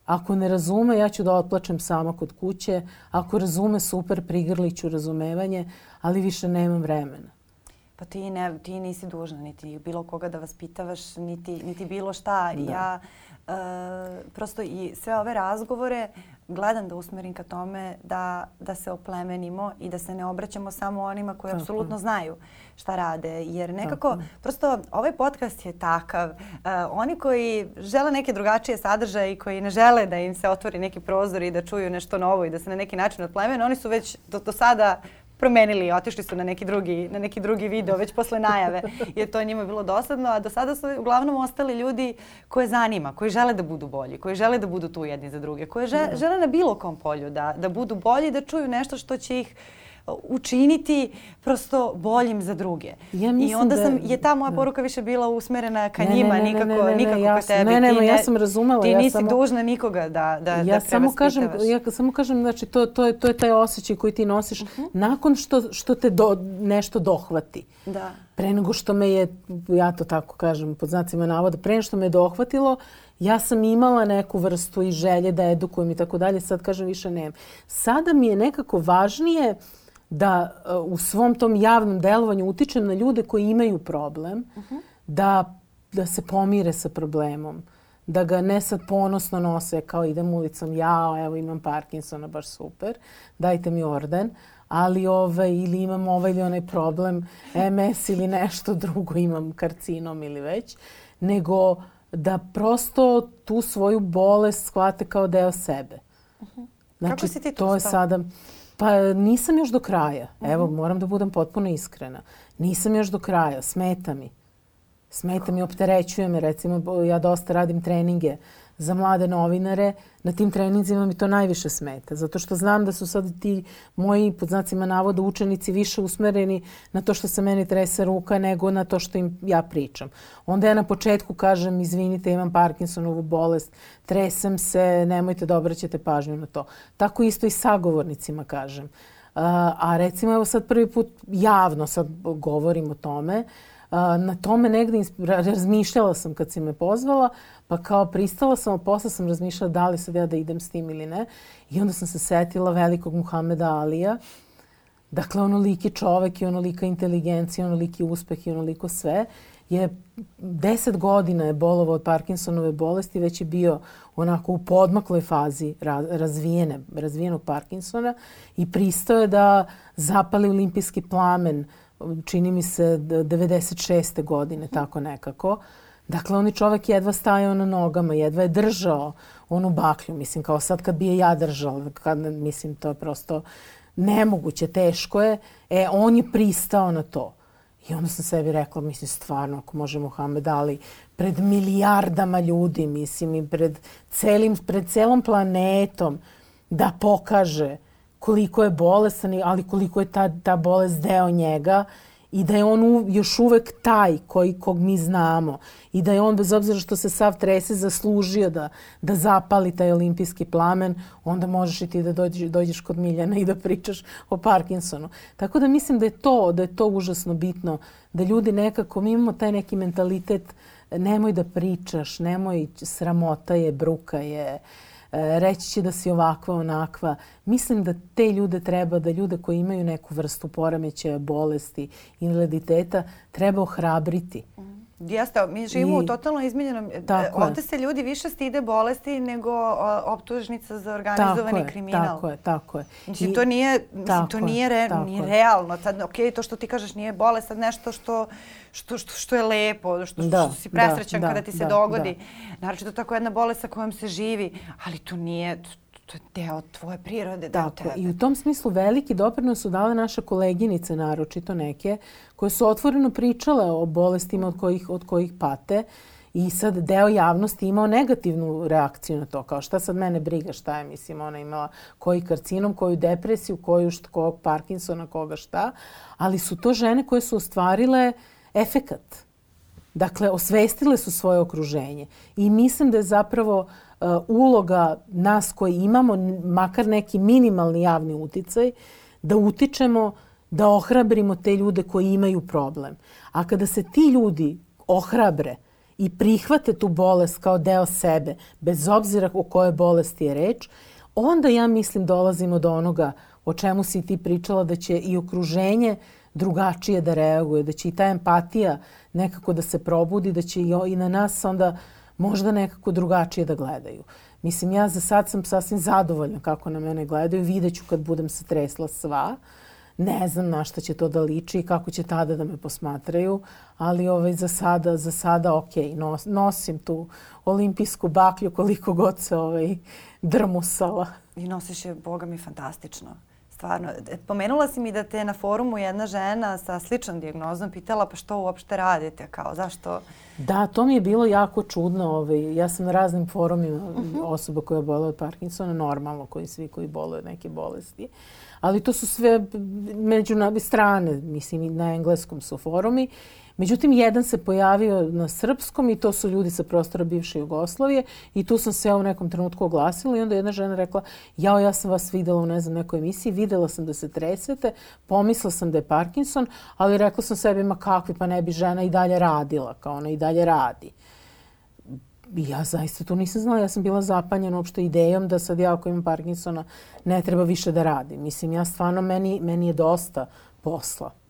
B: Ako ne razume, ja ću da otplačem sama kod kuće. Ako razume, super, prigrliću razumevanje, ali više nemam vremena.
A: Pa ti, ne, ti nisi dužna niti bilo koga da vas pitavaš, niti, niti bilo šta. Da. Ja uh, prosto i sve ove razgovore gledam da usmerim ka tome da, da se oplemenimo i da se ne obraćamo samo onima koji Tako. apsolutno znaju šta rade. Jer nekako, Tako. prosto ovaj podcast je takav. Uh, oni koji žele neke drugačije sadržaje i koji ne žele da im se otvori neki prozor i da čuju nešto novo i da se na neki način otplemene, oni su već do, do sada promenili i otišli su na neki drugi, na neki drugi video već posle najave jer to njima bilo dosadno, a do sada su uglavnom ostali ljudi koje zanima, koji žele da budu bolji, koji žele da budu tu jedni za druge, koji žele, da. žele na bilo kom polju da, da budu bolji, da čuju nešto što će ih učiniti prosto boljim za druge. Ja I onda da, sam, je ta moja da. poruka više bila usmerena ka ne, njima, ne, ne, nikako, ne, ne, ne,
B: nikako
A: ja,
B: ka tebi. Ne, ne,
A: ti,
B: ja sam razumela.
A: Ti
B: ja
A: nisi
B: samo,
A: dužna nikoga da, da,
B: ja
A: da
B: samo kažem, Ja samo kažem, znači, to, to, je, to je taj osjećaj koji ti nosiš uh mhm. -huh. nakon što, što te do, nešto dohvati.
A: Da.
B: Pre nego što me je, ja to tako kažem, pod znacima navoda, pre nego što me je dohvatilo, ja sam imala neku vrstu i želje da edukujem i tako dalje, sad kažem više nemam. Sada mi je nekako važnije uh, da uh, u svom tom javnom delovanju utičem na ljude koji imaju problem, uh -huh. da, da se pomire sa problemom, da ga ne sad ponosno nose kao idem ulicom, ja evo imam Parkinsona, baš super, dajte mi orden, ali ovaj, ili imam ovaj ili onaj problem, MS ili nešto drugo, imam karcinom ili već, nego da prosto tu svoju bolest shvate kao deo sebe.
A: Uh -huh. Znači, Kako si ti
B: to je sada... Pa nisam još do kraja. Evo, mhm. moram da budem potpuno iskrena. Nisam još do kraja. Smeta mi. Smeta mi, opterećuje me. Recimo, ja dosta radim treninge za mlade novinare, na tim treninzima mi to najviše smeta. Zato što znam da su sad ti moji, pod znacima navoda, učenici više usmereni na to što se meni trese ruka nego na to što im ja pričam. Onda ja na početku kažem, izvinite, imam Parkinsonovu bolest, tresem se, nemojte da obraćate pažnju na to. Tako isto i sagovornicima kažem. A, recimo, evo sad prvi put javno sad govorim o tome, na tome negde razmišljala sam kad si me pozvala, pa kao pristala sam, a posle sam razmišljala da li sad ja da idem s tim ili ne. I onda sam se setila velikog Muhameda Alija. Dakle, onoliki čovek i onolika inteligencija, onoliki uspeh i onoliko sve je deset godina je bolovao od Parkinsonove bolesti, već je bio onako u podmakloj fazi razvijene, razvijenog Parkinsona i pristao je da zapali olimpijski plamen čini mi se 96. godine, tako nekako. Dakle, on je čovek jedva stajao na nogama, jedva je držao onu baklju. Mislim, kao sad kad bi je ja držala, kad, mislim, to je prosto nemoguće, teško je. E, on je pristao na to. I onda sam sebi rekla, mislim, stvarno, ako može Muhammed Ali pred milijardama ljudi, mislim, i pred, celim, pred celom planetom da pokaže koliko je bolestan, ali koliko je ta, ta bolest deo njega i da je on u, još uvek taj koji, kog mi znamo i da je on bez obzira što se sav trese zaslužio da, da zapali taj olimpijski plamen, onda možeš i ti da dođeš, dođeš kod Miljana i da pričaš o Parkinsonu. Tako da mislim da je to, da je to užasno bitno, da ljudi nekako, mi imamo taj neki mentalitet nemoj da pričaš, nemoj, sramota je, bruka je, uh, reći će da si ovakva, onakva. Mislim da te ljude treba, da ljude koji imaju neku vrstu poremećaja, bolesti, invaliditeta, treba ohrabriti. Mm.
A: Jeste, mi živimo I, u totalno izmenjenom... E, tako Ovde je. se ljudi više stide bolesti nego optužnica za organizovani tako kriminal.
B: Tako je, tako je.
A: Mislim, I, to nije, mislim, to nije, re, nije realno. Sad, ok, to što ti kažeš nije bolest, sad nešto što, što, što, što je lepo, što, da, što si presrećan da, kada ti se da, dogodi. Da. Naravno, to tako jedna bolest sa kojom se živi, ali to nije, to je deo tvoje prirode.
B: Tako, tebe. i u tom smislu veliki doprinos su dale naše koleginice, naročito neke, koje su otvoreno pričale o bolestima od kojih, od kojih pate i sad deo javnosti imao negativnu reakciju na to, kao šta sad mene briga, šta je, mislim, ona imala koji karcinom, koju depresiju, koju šta, kog Parkinsona, koga šta, ali su to žene koje su ostvarile efekat. Dakle, osvestile su svoje okruženje i mislim da je zapravo Uh, uloga nas koji imamo makar neki minimalni javni uticaj da utičemo da ohrabrimo te ljude koji imaju problem. A kada se ti ljudi ohrabre i prihvate tu bolest kao deo sebe, bez obzira o kojoj bolesti je reč, onda ja mislim dolazimo do onoga o čemu si ti pričala da će i okruženje drugačije da reaguje, da će i ta empatija nekako da se probudi, da će i na nas onda možda nekako drugačije da gledaju. Mislim, ja za sad sam sasvim zadovoljna kako na mene gledaju. Videću kad budem se tresla sva. Ne znam na šta će to da liči i kako će tada da me posmatraju, ali ovaj, za sada, za sada ok, nos, nosim tu olimpijsku baklju koliko god se ovaj, drmusala.
A: I nosiš je, boga mi, fantastično. Stvarno. E, pomenula si mi da te na forumu jedna žena sa sličnom dijagnozom pitala pa što uopšte radite, kao zašto...
B: Da, to mi je bilo jako čudno. Ovaj. Ja sam na raznim forumima mhm. osoba koja bole od Parkinsona, normalno, koji svi koji bole od neke bolesti. Ali to su sve međunarodne strane, mislim i na engleskom su forumi. Međutim, jedan se pojavio na srpskom i to su ljudi sa prostora bivše Jugoslavije i tu sam se ja u nekom trenutku oglasila i onda jedna žena rekla jao, ja sam vas videla u ne znam nekoj emisiji, videla sam da se tresete, pomisla sam da je Parkinson, ali rekla sam sebi ma kakvi, pa ne bi žena i dalje radila, kao ona i dalje radi. ja zaista to nisam znala. Ja sam bila zapanjena uopšte idejom da sad ja ako imam Parkinsona ne treba više da radim. Mislim, ja stvarno, meni, meni je dosta posla.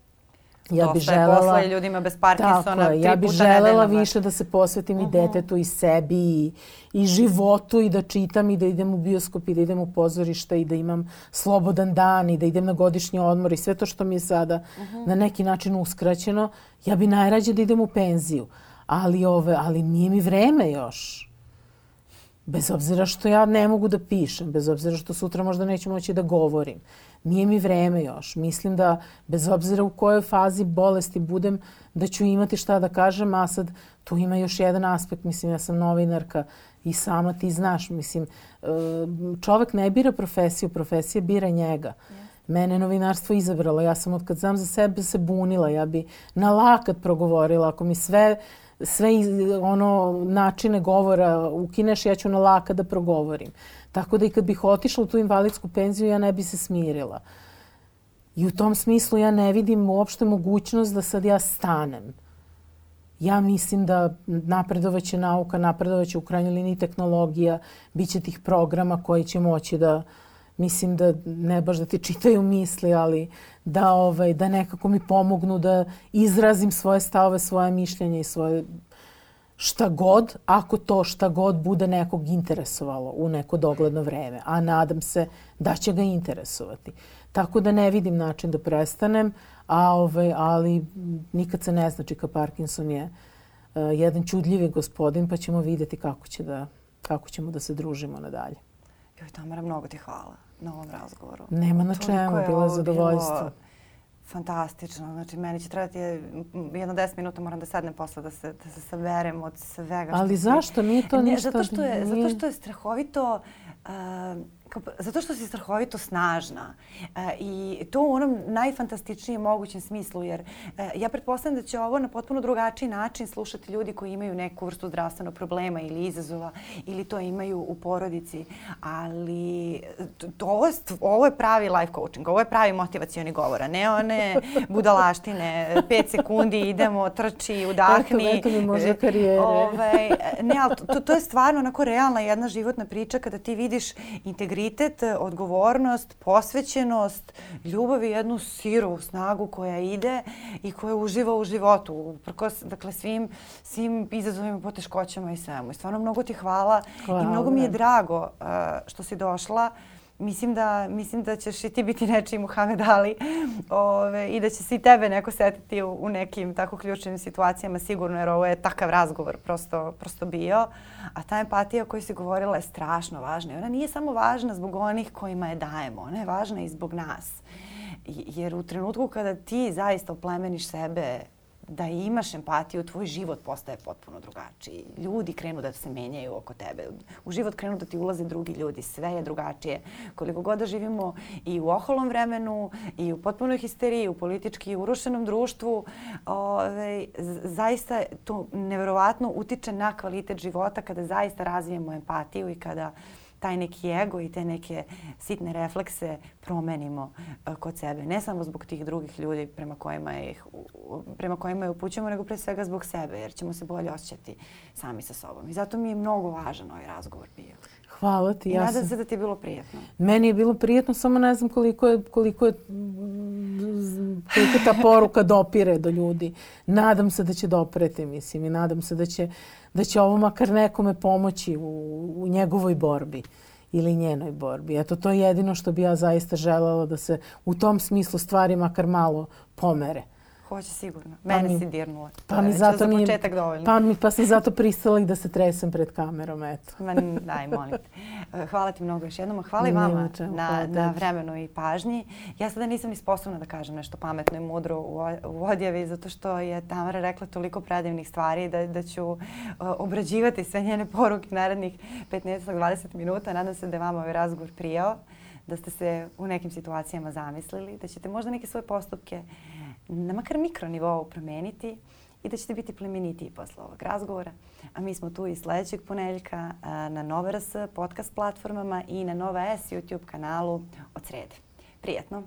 A: Ja bih želela posla i ljudima bez Parkinsona tako,
B: ja bih želela više da se posvetim uh -huh. i detetu i sebi i, i životu i da čitam i da idem u bioskop i da idem u pozorište i da imam slobodan dan i da idem na godišnji odmor i sve to što mi je sada uh -huh. na neki način uskraćeno, ja bih najrađe da idem u penziju. Ali ove, ali nije mi vreme još. Bez obzira što ja ne mogu da pišem, bez obzira što sutra možda neću moći da govorim. Nije mi vreme još. Mislim da bez obzira u kojoj fazi bolesti budem, da ću imati šta da kažem, a sad tu ima još jedan aspekt. Mislim, ja sam novinarka i sama ti znaš. Mislim, e, čovek ne bira profesiju, profesija bira njega. Mene novinarstvo izabralo. Ja sam od kad znam za sebe se bunila. Ja bi na lakat progovorila. Ako mi sve sve ono načine govora ukineš, ja ću na laka da progovorim. Tako da i kad bih otišla u tu invalidsku penziju, ja ne bi se smirila. I u tom smislu ja ne vidim uopšte mogućnost da sad ja stanem. Ja mislim da napredovaće nauka, napredovaće u krajnjoj liniji tehnologija, bit će tih programa koji će moći da, mislim da ne baš da ti čitaju misli, ali da, ovaj, da nekako mi pomognu da izrazim svoje stavove, svoje mišljenje i svoje šta god, ako to šta god bude nekog interesovalo u neko dogledno vreme, a nadam se da će ga interesovati. Tako da ne vidim način da prestanem, a ovaj, ali nikad se ne znači ka Parkinson je uh, jedan čudljivi gospodin, pa ćemo videti kako, će da, kako ćemo da se družimo nadalje.
A: Joj, Tamara, mnogo ti hvala na ovom razgovoru.
B: Nema na čemu, bilo je zadovoljstvo. Bilo
A: fantastično. Znači, meni će trebati jedno deset minuta, moram da sednem posle da se, da se saberem od svega.
B: Što Ali zašto? Nije to ništa...
A: Zato što je, nije... zato što je strahovito... Uh, zato što si strahovito snažna e, i to u onom najfantastičnijem mogućem smislu jer e, ja pretpostavljam da će ovo na potpuno drugačiji način slušati ljudi koji imaju neku vrstu zdravstvenog problema ili izazova ili to imaju u porodici, ali to, ovo, je, ovo je pravi life coaching, ovo je pravi motivacioni govor, a ne one budalaštine, pet sekundi idemo, trči, udahni.
B: Eto, eto mi može karijere.
A: Ovaj, ne, ali to, to je stvarno onako realna jedna životna priča kada ti vidiš integritet integritet, odgovornost, posvećenost, ljubav i jednu sirovu snagu koja ide i koja uživa u životu. Uprkos, dakle, svim, svim izazovima, poteškoćama i svemu. I stvarno mnogo ti hvala, hvala. i mnogo mi je drago uh, što si došla. Mislim da, mislim da ćeš i ti biti nečiji Muhammed Ali ove, i da će se i tebe neko setiti u, u nekim tako ključnim situacijama sigurno jer ovo je takav razgovor prosto, prosto bio. A ta empatija koju si govorila je strašno važna. I ona nije samo važna zbog onih kojima je dajemo, ona je važna i zbog nas. Jer u trenutku kada ti zaista oplemeniš sebe da imaš empatiju, tvoj život postaje potpuno drugačiji. Ljudi krenu da se menjaju oko tebe. U život krenu da ti ulaze drugi ljudi. Sve je drugačije. Koliko god da živimo i u oholom vremenu, i u potpunoj histeriji, u politički urušenom društvu, ove, zaista to neverovatno utiče na kvalitet života kada zaista razvijemo empatiju i kada taj neki ego i te neke sitne reflekse promenimo uh, kod sebe. Ne samo zbog tih drugih ljudi prema kojima, ih, prema kojima je upućujemo, nego pre svega zbog sebe, jer ćemo se bolje osjećati sami sa sobom. I zato mi je mnogo važan ovaj razgovor bio.
B: Hvala ti.
A: I
B: ja
A: nadam
B: sam...
A: se da ti je bilo prijetno.
B: Meni je bilo prijetno, samo ne znam koliko je, koliko je koliko ta poruka dopire do ljudi. Nadam se da će dopreti, mislim, i nadam se da će, da će ovo makar nekome pomoći u, u njegovoj borbi ili njenoj borbi. Eto, to je jedino što bi ja zaista želela da se u tom smislu stvari makar malo pomere.
A: Hoće sigurno. Pa Mene mi, si dirnula.
B: Pa mi zato
A: za početak dovoljno.
B: Pa, mi, pa sam zato pristala i da se tresem pred kamerom, eto.
A: Ma, daj, molim te. E, hvala ti mnogo još jednom. Hvala i vama čemu, na, hvala na vremenu i pažnji. Ja sada nisam ni sposobna da kažem nešto pametno i mudro u, u odjavi, zato što je Tamara rekla toliko predivnih stvari da, da ću uh, obrađivati sve njene poruke narednih 15-20 minuta. Nadam se da je vama ovaj razgovor prijao da ste se u nekim situacijama zamislili, da ćete možda neke svoje postupke na makar mikronivou promeniti i da ćete biti plemenitiji posle ovog razgovora. A mi smo tu i sledećeg poneljka na Nova RS podcast platformama i na Nova S YouTube kanalu od srede. Prijetno!